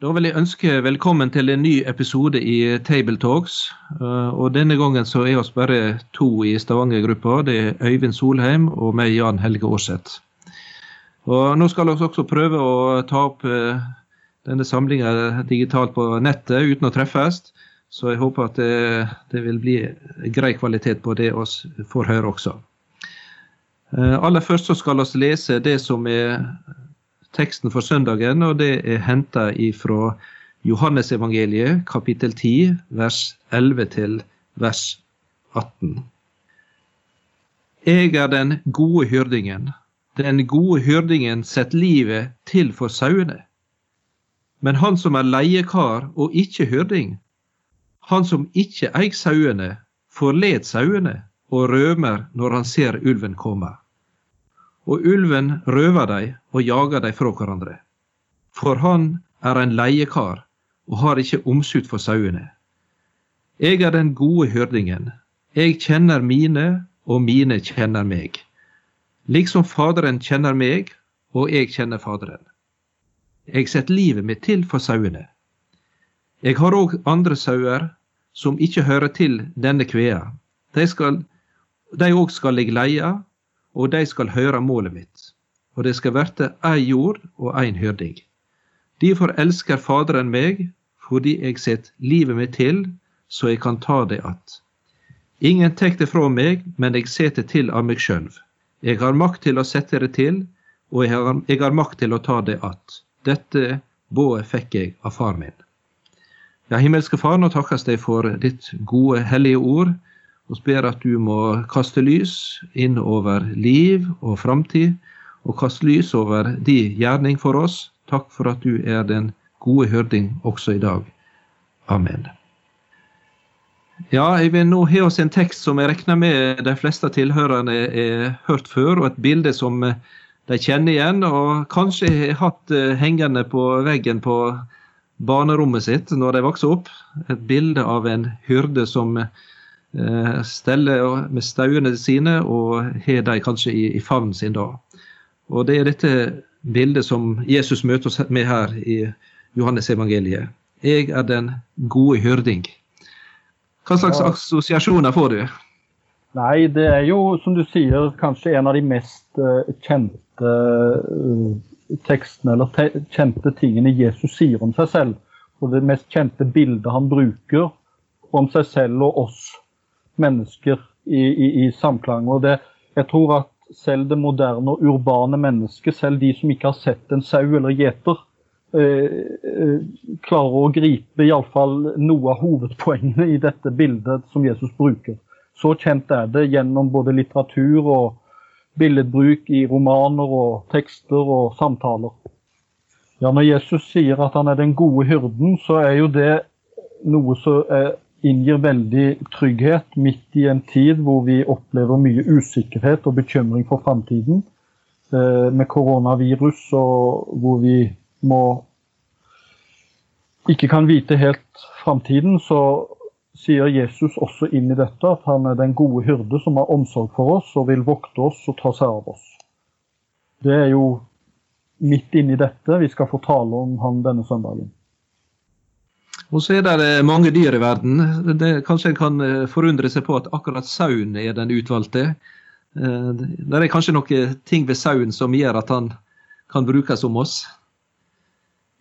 Da vil jeg ønske velkommen til en ny episode i Tabletalks. Talks. og denne gangen så er oss bare to i Stavanger-gruppa. Det er Øyvind Solheim og meg, Jan Helge Aarseth. Og nå skal vi også prøve å ta opp eh, denne samlinga digitalt på nettet uten å treffes. Så jeg håper at det, det vil bli grei kvalitet på det vi får høre også. Eh, aller først så skal vi lese det som er teksten for søndagen, og det er henta fra Johannesevangeliet kapittel 10 vers 11 til vers 18. Jeg er den gode hyrdingen. Den gode hyrdingen setter livet til for sauene. Men han som er leiekar og ikke hyrding, han som ikke eier sauene, forlater sauene og rømer når han ser ulven komme og ulven røver dem og jager dem fra hverandre. For han er en leiekar og har ikke omsut for sauene. Jeg er den gode hyrdingen. Jeg kjenner mine, og mine kjenner meg. Liksom Faderen kjenner meg, og jeg kjenner Faderen. Jeg setter livet mitt til for sauene. Jeg har òg andre sauer som ikke hører til denne kvea. De òg skal eg leie, og de skal høre målet mitt. Og det skal verte ei jord og ein hyrding. Difor elsker Faderen meg, fordi eg set livet mitt til, så eg kan ta det att. Ingen tek det fra meg, men eg set det til av meg sjølv. Eg har makt til å sette det til, og eg har, eg har makt til å ta det att. Dette boet fikk eg av far min. Ja, himmelske Far, nå takkes deg for ditt gode, hellige ord og ber at du må kaste lys inn over liv og framtid, og kaste lys over din gjerning for oss. Takk for at du er den gode hyrding også i dag. Amen. Ja, jeg vil nå ha oss en tekst som jeg regner med de fleste tilhørerne har hørt før, og et bilde som de kjenner igjen, og kanskje har hatt eh, hengende på veggen på barnerommet sitt når de vokser opp. Et bilde av en hyrde som steller med stauene sine og har de kanskje i, i favnen sin da. Og Det er dette bildet som Jesus møter oss med her i Johannes evangeliet. Jeg er den gode hyrding. Hva slags ja. assosiasjoner får du? Nei, det er jo som du sier kanskje en av de mest uh, kjente uh, tekstene eller te kjente tingene Jesus sier om seg selv. Og det mest kjente bildet han bruker om seg selv og oss mennesker i, i, i samklang. Og det, jeg tror at selv det moderne og urbane mennesket, selv de som ikke har sett en sau eller gjeter, eh, eh, klarer å gripe iallfall noe av hovedpoengene i dette bildet som Jesus bruker. Så kjent er det gjennom både litteratur og billedbruk i romaner og tekster og samtaler. Ja, Når Jesus sier at han er den gode hyrden, så er jo det noe som er inngir veldig trygghet midt i en tid hvor vi opplever mye usikkerhet og bekymring for framtiden. Eh, med koronavirus og hvor vi må ikke kan vite helt framtiden, så sier Jesus også inn i dette at han er den gode hyrde som har omsorg for oss og vil vokte oss og ta seg av oss. Det er jo midt inni dette vi skal få tale om han denne søndagen. Og så er det eh, mange dyr i verden. Det, kanskje en kan eh, forundre seg på at akkurat sauen er den utvalgte. Eh, det er kanskje noen ting ved sauen som gjør at han kan brukes om oss?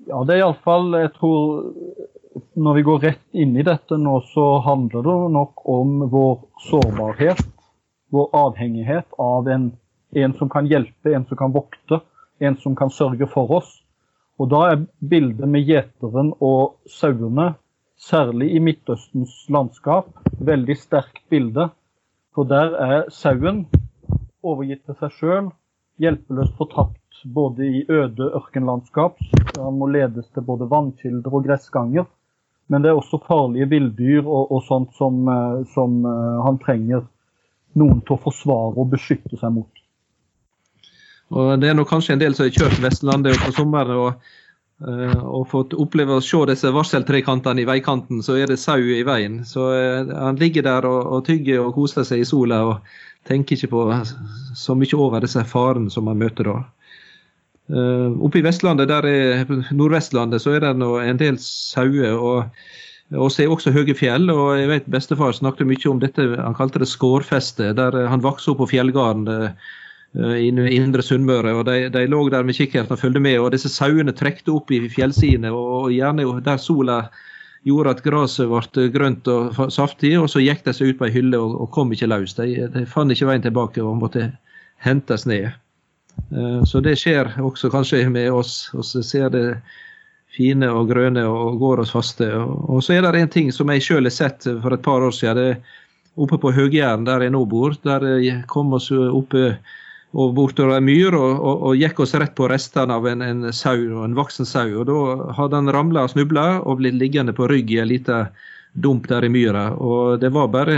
Ja, det er iallfall Jeg tror når vi går rett inn i dette nå, så handler det nok om vår sårbarhet. Vår avhengighet av en, en som kan hjelpe, en som kan vokte, en som kan sørge for oss. Og Da er bildet med gjeteren og sauene, særlig i Midtøstens landskap, veldig sterkt bilde. For der er sauen overgitt til seg sjøl, hjelpeløst fortapt både i øde ørkenlandskap, han må ledes til både vannkilder og gressganger, men det er også farlige villdyr og, og, sånt som, eh, som, eh, han trenger noen til å forsvare og beskytte seg mot. Og Det er nok kanskje en del som har kjørt Vestlandet på sommeren og, uh, og fått oppleve å se disse varseltrekantene i veikanten, så er det sau i veien. Så uh, han ligger der og, og, tygger og koser seg i sola og tenker ikke på så mye over disse farene som han møter da. Uh, oppe i Vestlandet, der er Nordvestlandet, så er det en del sauer. og og så er også høye fjell. og jeg vet Bestefar snakket mye om dette, han kalte det skårfeste. Der han vokste opp på fjellgarden Eh, i indre Sunnmøre. og de, de, lå der med kikkerten og fulgte med. og Disse sauene trekte opp i fjellsidene, og gjerne der sola gjorde at gresset ble grønt og saftig. og Så gikk de seg ut på ei hylle og, og, kom ikke løs. De, de fant ikke veien tilbake og måtte hentes ned. Eh, så det skjer også kanskje med oss. Vi ser det fine og grønne og går oss faste. Og så er det en ting som jeg sjøl har sett for et par år siden. det Oppe på Høgjæren, der jeg nå bor, der kom oss oppe og bortover ei myr og, og, og, gikk oss rett på restene av en, en sau, en voksen sau. og Da hadde han ramla og snubla og blitt liggende på rygg i en liten dump der i myra. og Det var bare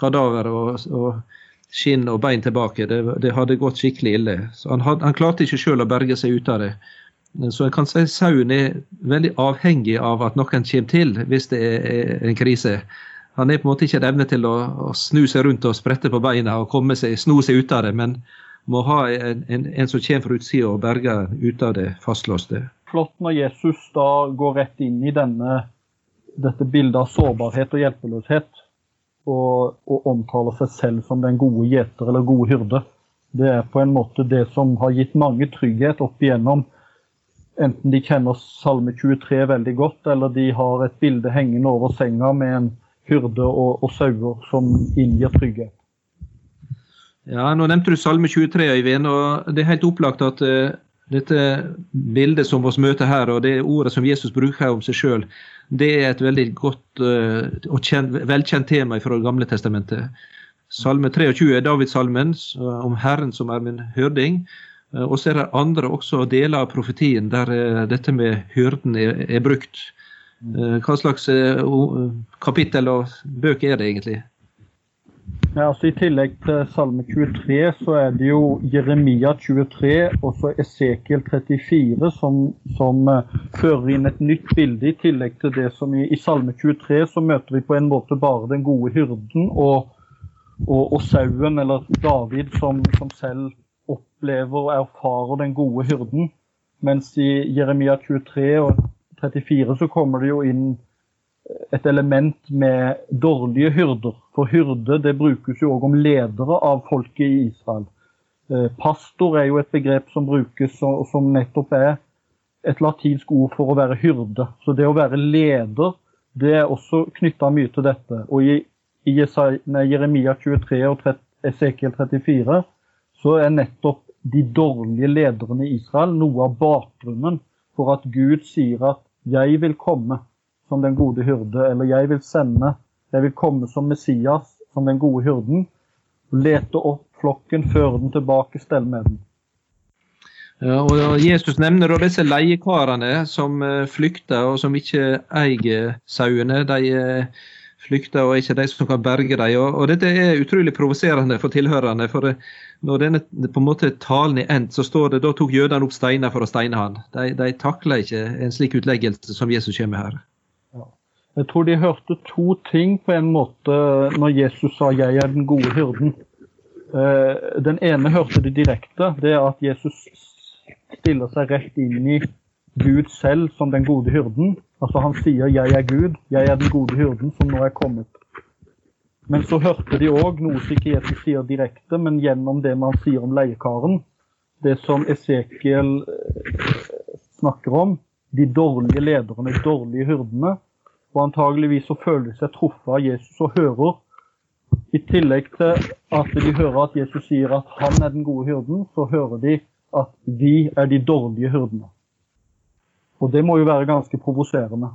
kadaver og, og skinn og bein tilbake. Det, det, hadde gått skikkelig ille. Så han, had, han klarte ikke sjøl å berge seg ut av det. Så en kan si sauen er veldig avhengig av at noen kommer til hvis det er en krise. Han er på en måte ikke en evne til å, å, snu seg rundt og sprette på beina og komme seg, sno seg ut av det. men må ha en, en, en som kommer fra utsida og berger ut av det fastlåste. Flott når Jesus da går rett inn i denne, dette bildet av sårbarhet og hjelpeløshet, og, og, omtaler seg selv som den gode gjeter eller gode hyrde. Det er på en måte det som har gitt mange trygghet opp igjennom. Enten de kjenner Salme 23 veldig godt, eller de har et bilde hengende over senga med en hyrde og, og sauer som inngir trygghet. Ja, Nå nevnte du Salme 23, Øyvind. og Det er helt opplagt at uh, dette bildet som vi møter her, og det ordet som Jesus bruker om seg sjøl, det er et veldig godt uh, og kjent, velkjent tema fra Det gamle testamentet. Salme 23 er Davidssalmen uh, om Herren som er min hyrding. Og så er det andre også deler av profetien der dette med hyrden er, er brukt. Hva slags kapittel og bøker er det egentlig? Ja, altså I tillegg til Salme 23 så er det jo Jeremia 23 og så Esekiel 34 som, som fører inn et nytt bilde. I tillegg til det som i, i, Salme 23 så møter vi på en måte bare den gode hyrden og, og, og sauen, eller David, som, som, selv opplever og erfarer den gode hyrden. Mens i Jeremia 23 og 34 så kommer det jo inn et element med dårlige hyrder. For hyrde det brukes jo òg om ledere av folket i Israel. Eh, pastor er jo et begrep som brukes som nettopp er et latinsk ord for å være hyrde. Så det å være leder, det er også knytta mye til dette. Og i Jeremia 23 og Esekiel 34 så er nettopp de dårlige lederne i Israel noe av bakgrunnen for at Gud sier at 'jeg vil komme' som den gode hyrde, eller jeg vil sende, jeg vil komme som Messias, som den gode hyrden, lete opp flokken, føre den tilbake, stelle med den. Ja, og Jesus nevner da disse leiekarene som eh, flykter, og som ikke eier sauene. De eh, flykter og ikke de som kan berge dem. Og, og dette er utrolig provoserende for tilhørerne. for eh, Når denne på en måte talen er endt, så står det da tok jødene opp steiner for å steine han. De, de takler ikke en slik utleggelse som Jesus kommer her. Jeg tror de hørte to ting på en måte når Jesus sa 'jeg er den gode hyrden'. Eh, den ene hørte de direkte. Det er at Jesus stiller seg rett inn i Gud selv som den gode hyrden. Altså Han sier 'jeg er Gud, jeg er den gode hyrden som nå er kommet'. Men så hørte de òg noe som ikke Jesus sier direkte, men gjennom det man sier om leiekaren. Det som Esekiel eh, snakker om. De dårlige lederne, de dårlige hyrdene og antageligvis så føler de seg truffet av Jesus og hører. I tillegg til at de hører at Jesus sier at han er den gode hyrden, så hører de at vi er de dårlige hyrdene. Og det må jo være ganske provoserende.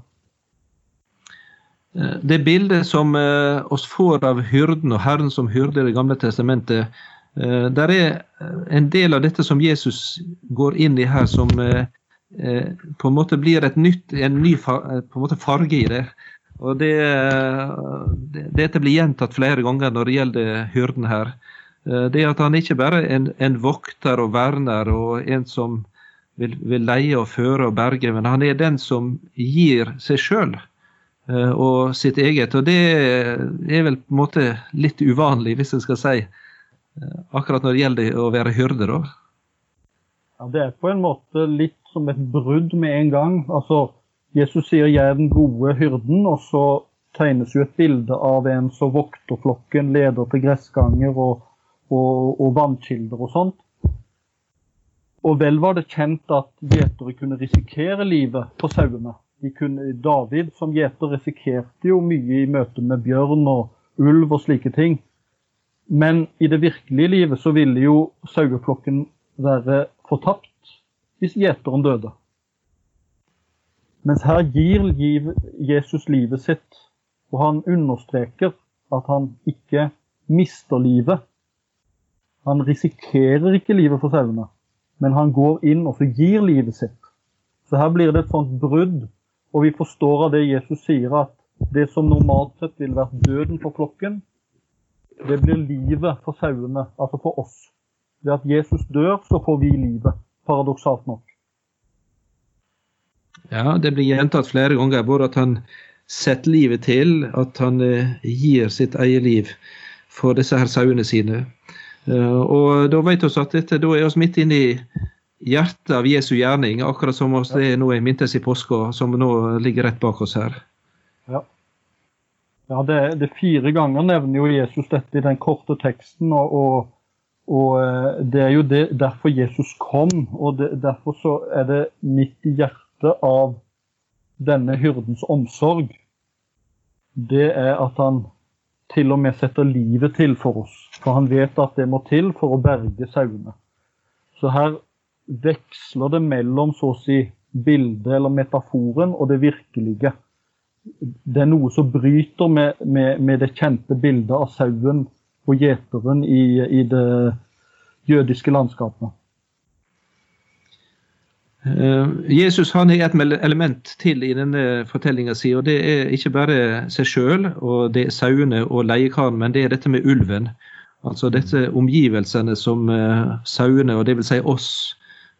Eh, det bildet som eh, oss får av hyrden og Herren som hyrde i Det gamle testamentet, eh, der er en del av dette som Jesus går inn i her, som på en måte blir nytt, en ny farge i det. Og det, Dette blir gjentatt flere ganger når det gjelder hyrden her. Det at han ikke bare er en, en vokter og verner og en som vil, vil, leie og føre og berge, men han er den som gir seg sjøl eh, og sitt eget. Og det er vel på en måte litt uvanlig, hvis en skal si, eh, akkurat når det gjelder å være hyrde, da. Ja, Det er på en måte litt som et brudd med en gang. Altså, Jesus sier 'jeg er den gode hyrden', og så tegnes jo et bilde av en som vokter flokken, leder til gressganger og og, og vannkilder og sånt. Og vel var det kjent at gjetere kunne risikere livet på sauene. David som gjeter risikerte jo mye i møte med bjørn og ulv og slike ting. Men i det virkelige livet så ville jo saueflokken være fortapt hvis gjeteren døde. Mens her gir Jesus livet sitt, og han understreker at han ikke mister livet han risikerer ikke livet for sauene, men han går inn og så gir livet sitt. Så her blir det et sånt brudd, og vi forstår av det Jesus sier, at det som normalt sett ville vært døden for flokken, det blir livet for sauene, altså for oss. Ved at Jesus dør, så får vi livet. Paradoksalt nok. Ja, det blir gjentatt flere ganger, både at han setter livet til, at han eh, gir sitt eget liv for disse her sauene sine. Eh, og da vet vi at dette, da er vi midt inne i hjertet av Jesu gjerning, akkurat som oss det er nå i mintes i påska, som nå ligger rett bak oss her. Ja, ja det, det fire ganger nevner jo Jesus dette i den korte teksten. og, og, og eh, det er jo det, derfor Jesus kom, og det, derfor så er det midt i hjertet av denne hyrdens omsorg. Det er at han til og med setter livet til for oss. For han vet at det må til for å berge sauene. Så her veksler det mellom så å si bildet eller metaforen og det virkelige. Det er noe som bryter med, med, med det kjente bildet av sauen og gjeteren i, i det jødiske landskapet. Eh, Jesus han er et element til i denne fortellinga si, og det er ikke bare seg sjøl og det er sauene og leiekaren, men det er dette med ulven. Altså dette omgivelsene som uh, sauene, og dvs. Si oss,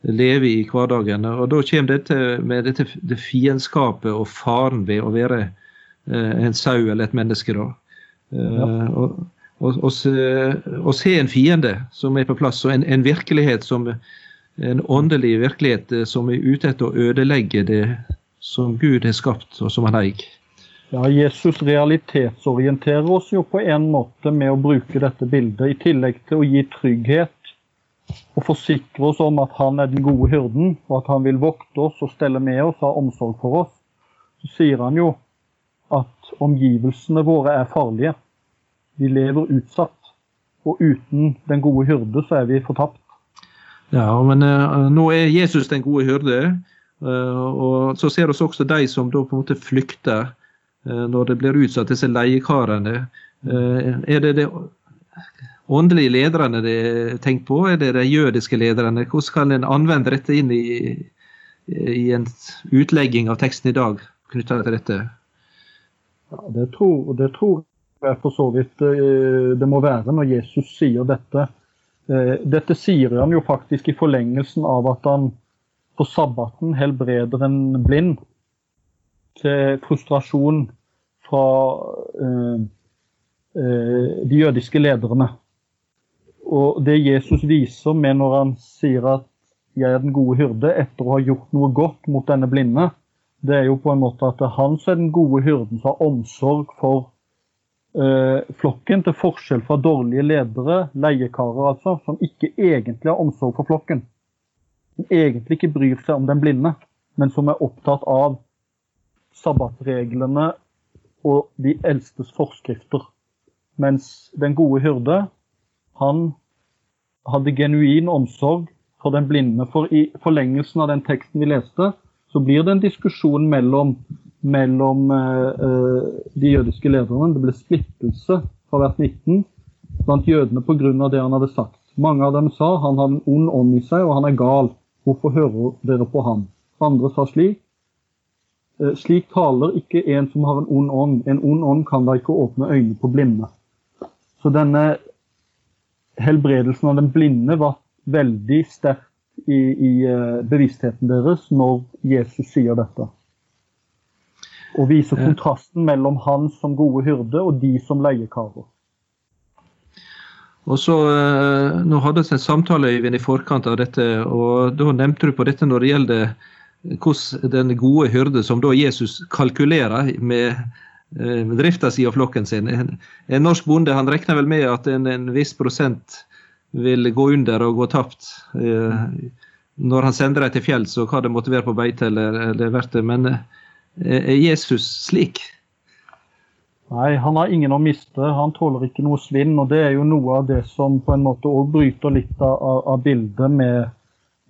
lever i hverdagen. Og da kommer dette med dette det fiendskapet og faren ved å være uh, en sau eller et menneske. da. Ja. og, og, se en fiende som er på plass, og en, en virkelighet som en åndelig virkelighet eh, som er ute etter å ødelegge det som Gud har skapt, og som han eier. Ja, Jesus realitetsorienterer oss jo på en måte med å bruke dette bildet, i tillegg til å gi trygghet og forsikre oss om at han er den gode hyrden, og at han vil vokte oss og stelle med oss ha omsorg for oss. Så sier han jo at omgivelsene våre er farlige. Vi lever utsatt. Og uten den gode hyrde så er vi fortapt. Ja, men uh, nå er Jesus den gode hyrde. Uh, og så ser vi også de som da på en måte flykter uh, når det blir utsatt, disse leiekarene. er det de åndelige lederne det er tenkt på? Er det de jødiske lederne? Hvordan kan en anvende dette inn i, i en utlegging av teksten i dag knytta til dette? Ja, det tror, det tror jeg for så vidt det må være når Jesus sier dette dette sier han jo faktisk i forlengelsen av at han på sabbaten helbreder en blind. Til frustrasjon fra eh, eh, de jødiske lederne. Og det Jesus viser med når han sier at 'jeg er den gode hyrde', etter å ha gjort noe godt mot denne blinde, det er jo på en måte at det er han som er den gode hyrden som har omsorg for eh, flokken, til forskjell fra dårlige ledere, leiekarer altså, som ikke egentlig har omsorg for flokken. Som egentlig ikke bryr seg om den blinde, men som er opptatt av sabbatreglene og de eldstes forskrifter. Mens den gode hyrde, han hadde genuin omsorg for den blinde. For i forlengelsen av den teksten vi leste, så blir det en diskusjon mellom mellom uh, de jødiske lederne. Det ble splittelse fra vers 19 blant jødene pga. det han hadde sagt. Mange av dem sa han har en ond ånd i seg, og han er gal. Hvorfor hører dere på ham? Andre sa slik. Uh, slik taler ikke en som har en ond ånd. En ond ånd kan da ikke åpne øynene på blinde. Så denne helbredelsen av den blinde var veldig sterkt i, i bevisstheten deres når Jesus sier dette. Og viser kontrasten mellom han som gode hyrde og de som leiekarer. Og så, uh, Nå hadde vi en samtale Øyvind, i forkant av dette, og da nevnte du på dette når det gjelder hvordan den gode hyrde, som da Jesus kalkulerer med Eh, drifta si og flokken sin. En, en, norsk bonde han regner vel med at en, en, viss prosent vil gå under og gå tapt eh, når han sender dem til fjells, og hva det måtte være på beite eller, eller det Men eh, er Jesus slik? Nei, han har ingen å miste. Han tåler ikke noe svinn. og Det er jo noe av det som på en måte òg bryter litt av, av, bildet med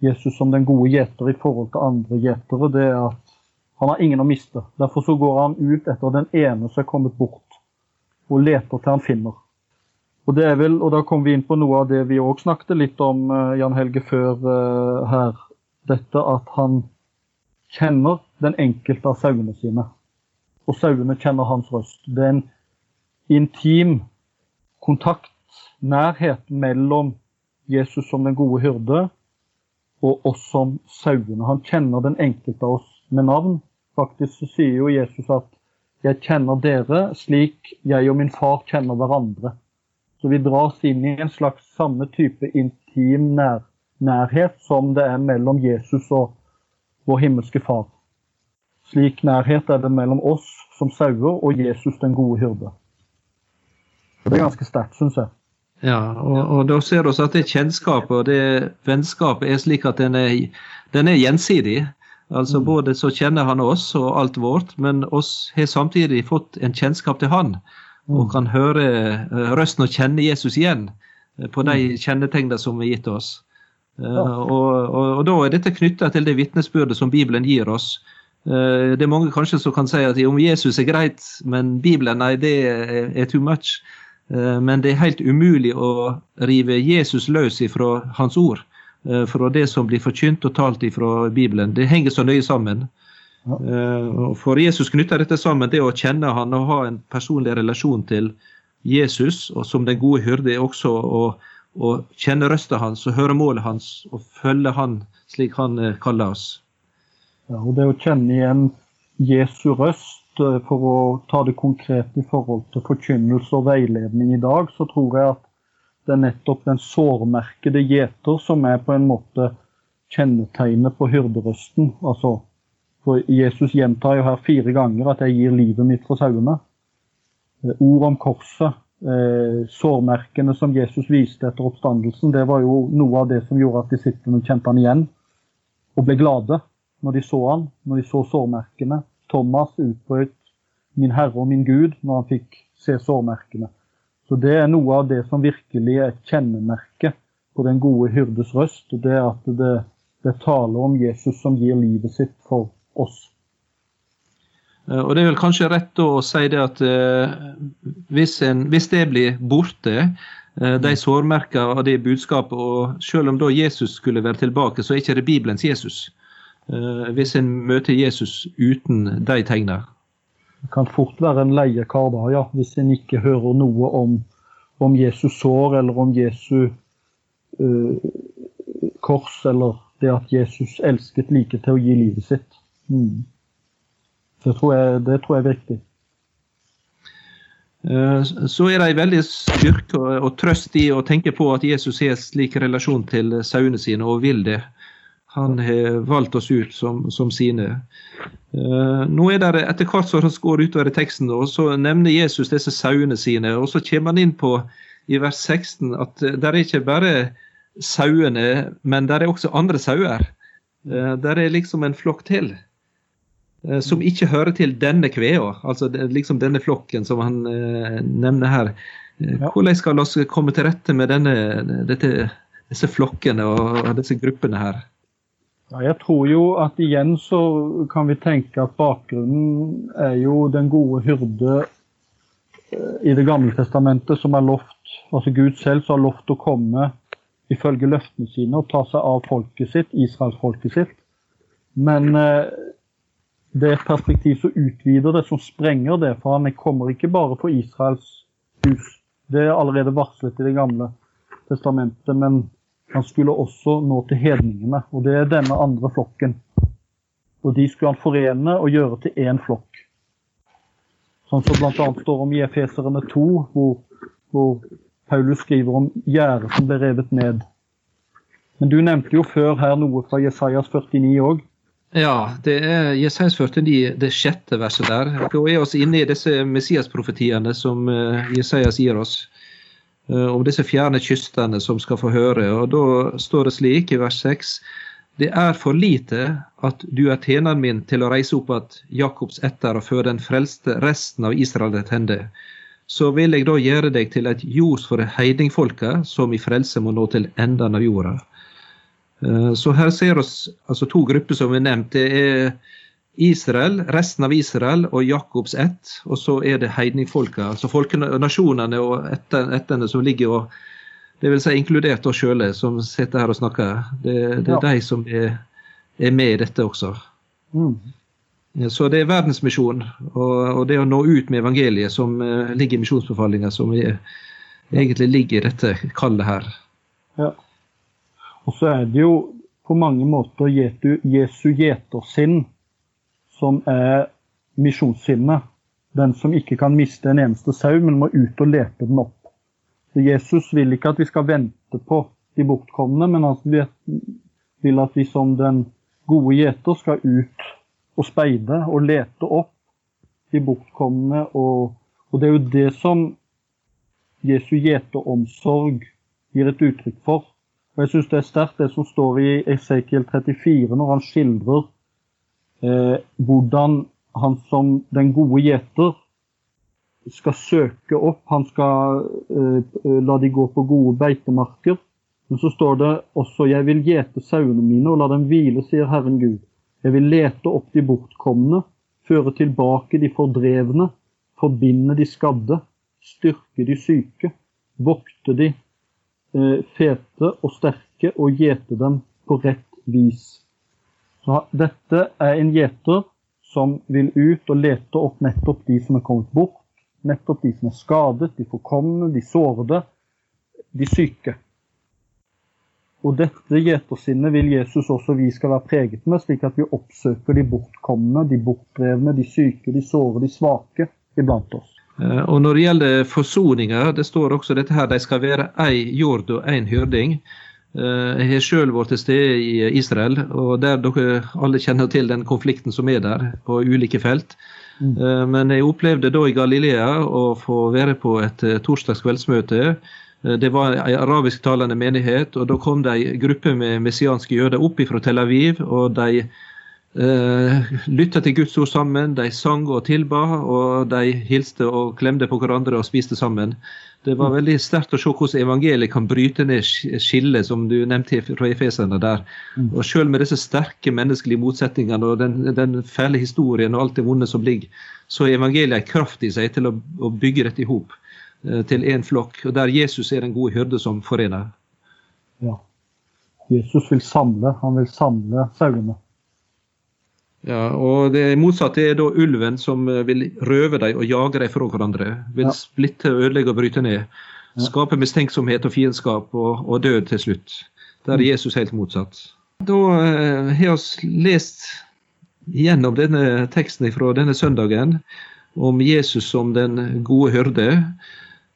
Jesus som den gode gjeter i forhold til andre gjetere. Det er at han har ingen å miste. Derfor så går han ut etter den ene som er kommet bort, og leter til han finner. Og, det er vel, og Da kom vi inn på noe av det vi òg snakket litt om, uh, Jan Helge, før uh, her. Dette at han kjenner den enkelte av sauene sine. Og sauene kjenner hans røst. Det er en intim kontakt, nærhet, mellom Jesus som den gode hyrde og oss som sauene. Han kjenner den enkelte av oss med navn. Faktisk så sier jo Jesus at 'jeg kjenner dere slik jeg og min far kjenner hverandre'. Så vi dras inn i en slags samme type intim nær, nærhet som det er mellom Jesus og vår himmelske far. Slik nærhet er det mellom oss som sauer og Jesus den gode hyrde. Det er ganske sterkt, syns jeg. Ja, og, og, da ser vi at det kjennskapet og det vennskapet er slik at den er, den er gjensidig. Altså mm. Både så kjenner han oss og alt vårt, men oss har samtidig fått en kjennskap til han. Og mm. kan høre eh, røsten og kjenne Jesus igjen eh, på de mm. kjennetegnene som er gitt oss. Eh, og, og, og da er dette knytta til det vitnesbyrdet som Bibelen gir oss. Det er mange kanskje som kan si at om Jesus er greit, men Bibelen nei, det er too much. Men det er helt umulig å rive Jesus løs ifra hans ord. Eh, fra det som blir forkynt og talt ifra Bibelen. Det henger så nøye sammen. Eh, for Jesus knytter dette sammen, det å kjenne han og ha en personlig relasjon til Jesus, og som den gode hyrde er også å, å kjenne røsta hans og høre målet hans og følge han slik han eh, kaller oss. Ja, og Det å kjenne igjen Jesu røst, for å ta det konkret i forhold til forkynnelse og veiledning i dag, så tror jeg at det er nettopp den sårmerkede gjeter som er på en måte kjennetegnet på hyrderøsten. Altså, for Jesus gjentar jo her fire ganger at 'jeg gir livet mitt for sauene'. Eh, ord om korset, eh, sårmerkene som Jesus viste etter oppstandelsen, det var jo noe av det som gjorde at disiplene kjente han igjen og ble glade når de så han, når de så sårmerkene. Thomas utbrøt 'Min Herre og min Gud' når han fikk se sårmerkene. Så Det er noe av det som virkelig er et kjennemerke på den gode hyrdes røst. Det er at det, det taler om Jesus som gir livet sitt for oss. Eh, og Det er vel kanskje rett å si det at eh, hvis, en, hvis, det blir borte, eh, de sårmerkene av det budskapet, og selv om da Jesus skulle være tilbake, så er ikke det Bibelens Jesus. Eh, hvis en møter Jesus uten de tegnene. Det kan fort være en leiekar da, ja, hvis en ikke hører noe om, om Jesus sår eller om Jesu uh, kors, eller det at Jesus elsket like til å gi livet sitt. Mm. Det, tror jeg, det tror jeg er viktig. Eh, så er det en veldig styrke og trøst i å tenke på at Jesus har slik relasjon til sauene sine, og vil det. Han har valgt oss ut som, som sine. Uh, nå er det Etter hvert som det går utover i teksten, og så nevner Jesus disse sauene sine. og Så kommer han inn på i vers 16 at det er ikke bare sauene, men det er også andre sauer. Det er liksom en flokk til som ikke hører til denne kvea, altså liksom denne flokken som han nevner her. Hvordan skal vi komme til rette med denne, dette, disse flokkene og disse gruppene her? Ja, jeg tror jo at igjen så kan vi tenke at bakgrunnen er jo den gode hyrde eh, i Det gamle testamentet som er lovt, altså Gud selv som har lovt å komme ifølge løftene sine og ta seg av folket sitt, israelsfolket sitt. Men eh, det er et perspektiv som utvider det, som sprenger det. For han kommer ikke bare på Israels hus. Det er allerede varslet i det gamle. testamentet, men han skulle også nå til hedningene. Og det er denne andre flokken. Og de skulle han forene og gjøre til én flokk. Sånn som bl.a. står om i Efeserne 2, hvor, hvor Paulus skriver om gjerdet som ble revet ned. Men du nevnte jo før her noe fra Jesajas 49 òg. Ja, det er Jesaias 49, det sjette verset der. Da er vi inne i disse Messias-profetiene som Jesaias Jesajas gir oss. Eh, om disse fjerne kystene som skal få høre. Og Da står det slik i vers 6.: Det er for lite at du er tjeneren min til å reise opp at Jakobs etter og føre den frelste resten av Israel til hende. Så vil jeg da gjøre deg til et jord for heidingfolket, som i frelse må nå til enden av jorda. Eh, så her ser vi altså to grupper som vi nevnte. Det er Israel, resten av Israel og Jakobs ett. Og så er det heidningfolka, altså nasjonene og ættene som ligger og Det vil si inkludert oss sjøle som sitter her og snakker. Det, det er ja. de som er, er, med i dette også. Mm. Så det er verdensmisjon og, og, det å nå ut med evangeliet som uh, ligger i misjonsbefalinga, som er, egentlig ligger i dette kallet her. Ja. Og så er det jo på mange måter Jesu, gjetersinn som er misjonssinnet. Den som ikke kan miste en eneste sau, men må ut og lete den opp. Så Jesus vil ikke at vi skal vente på de bortkomne, men han vil at vi som den gode gjeter skal ut og speide og lete opp de bortkomne. Og, og det er jo det som Jesu gjeteromsorg gir et uttrykk for. Og jeg syns det er sterkt det som står i Esekiel 34, når han skildrer eh, hvordan han som den gode gjeter skal søke opp. Han skal eh, la de gå på gode beitemarker. Men så står det også 'Jeg vil gjete sauene mine og la dem hvile', sier Herren Gud. 'Jeg vil lete opp de bortkomne, føre tilbake de fordrevne, forbinde de skadde, styrke de syke, vokte de fete og sterke og gjete dem på rett vis. Så dette er en gjeter som vil ut og lete opp nettopp de som er kommet bort. Nettopp de som er skadet, de forkomne, de sårede, de syke. Og dette gjetersinnet vil Jesus også vi skal være preget med, slik at vi oppsøker de bortkomne, de bortdrevne, de syke, de sårede, de svake iblant oss. Eh, og Når det gjelder forsoninga, det står også dette her, de skal være ei jord og én hyrding. Eh, jeg har sjøl vært til stede i Israel, og der dere alle kjenner til den konflikten som er der på ulike felt. Mm. Eh, men jeg opplevde da i Galilea å få være på et torsdags kveldsmøte. Det var en arabisktalende menighet, og da kom det ei gruppe med messianske jøder opp fra Tel Aviv. og de Uh, lytta til Guds ord sammen, de sang og tilba, og de hilste og klemte på hverandre og spiste sammen. Det var veldig sterkt å se hvordan evangeliet kan bryte ned skillet, som du nevnte fra Efesene der. Mm. Og selv med disse sterke menneskelige motsetningene og den, den fæle historien og alt det vonde som ligger, så er evangeliet en kraft i seg til å, å bygge dette i hop uh, til én flokk. Og der Jesus er den gode hyrde som forener. Ja. Jesus vil samle, han vil samle sauene. Ja, og det motsatte er da ulven som eh, vil røve dem og jage dem fra hverandre. Vil ja. splitte, ødelegge og bryte ned. Skape mistenksomhet og fiendskap og, og, død til slutt. Der er mm. Jesus helt motsatt. Da eh, har vi lest gjennom denne teksten fra denne søndagen om Jesus som den gode hyrde.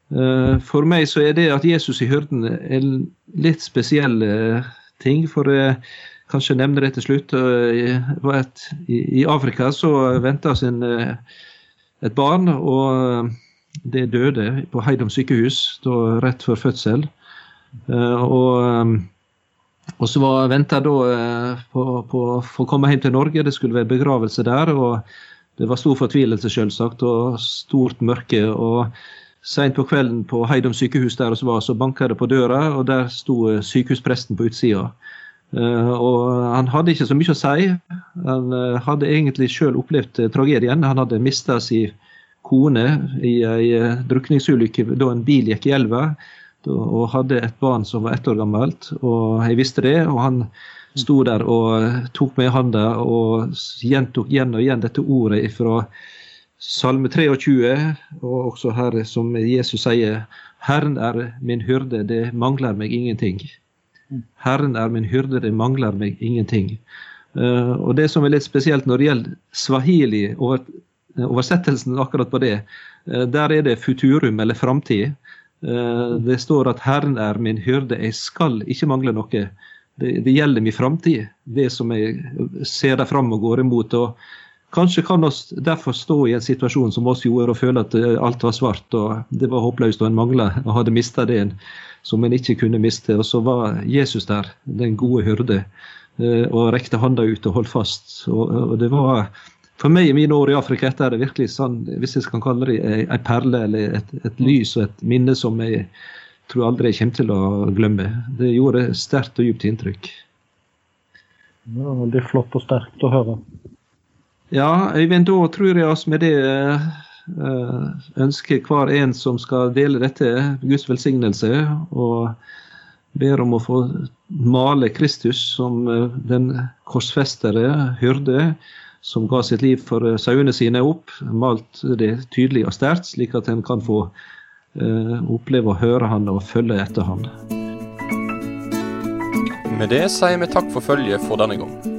Eh, for meg så er det at Jesus i hyrden en litt spesiell eh, ting. For kanskje nevne det til slutt. at I Afrika så venta sin eh, et barn, og eh, det døde på Heidom sykehus rett før fødsel. Eh, og, og så var venta da på, å komme hjem til Norge. Det skulle være begravelse der. og Det var stor fortvilelse, selvsagt, og stort mørke. og Seint på kvelden på Heidom sykehus der så banka det på døra, og der sto sykehuspresten på utsida. Uh, og han hadde ikke så mye å si. Han uh, hadde egentlig sjøl opplevd uh, tragedien. Han hadde mista sin kone i ei drukningsulykke da en bil gikk i elva. Og hadde et barn som var ett år gammelt. Og jeg visste det. Og han sto der og tok meg i handa og gjentok igjen og igjen dette ordet fra Salme 23, og også her som Jesus sier, Herren er min hyrde, det mangler meg ingenting. Herren er min hyrde, det mangler meg ingenting. Uh, og Det som er litt spesielt når det gjelder swahili, over, oversettelsen akkurat på det, uh, der er det futurum, eller framtid. Det står at 'Herren er min hyrde, jeg skal ikke mangle noe'. Det, det gjelder min framtid, det som jeg ser der fram og går imot. og Kanskje kan oss derfor stå i en situasjon som oss gjorde, og føle at eh, alt var svart og det var håpløst og en mangla og hadde mista det en som en ikke kunne miste. Og så var Jesus der, den gode hyrde, eh, og rekte handa ut og holdt fast. Og, det var for meg i mine år i Afrika etter er det virkelig sånn, hvis jeg kan kalle det ei perle eller et, et lys og et minne som jeg tror aldri jeg kommer til å glemme. Det gjorde sterkt og djupt inntrykk. Det var veldig flott og sterkt å høre. Ja, Øyvind, da tror jeg oss med det uh, ønsker hver en som skal dele dette, Guds velsignelse. Og ber om å få male Kristus som uh, den korsfestere, hyrde, som ga sitt liv for sauene sine opp. Malt det tydelig og sterkt, slik at en kan få oppleve å høre han og følge etter han. Med det sier vi takk for følget for denne gang.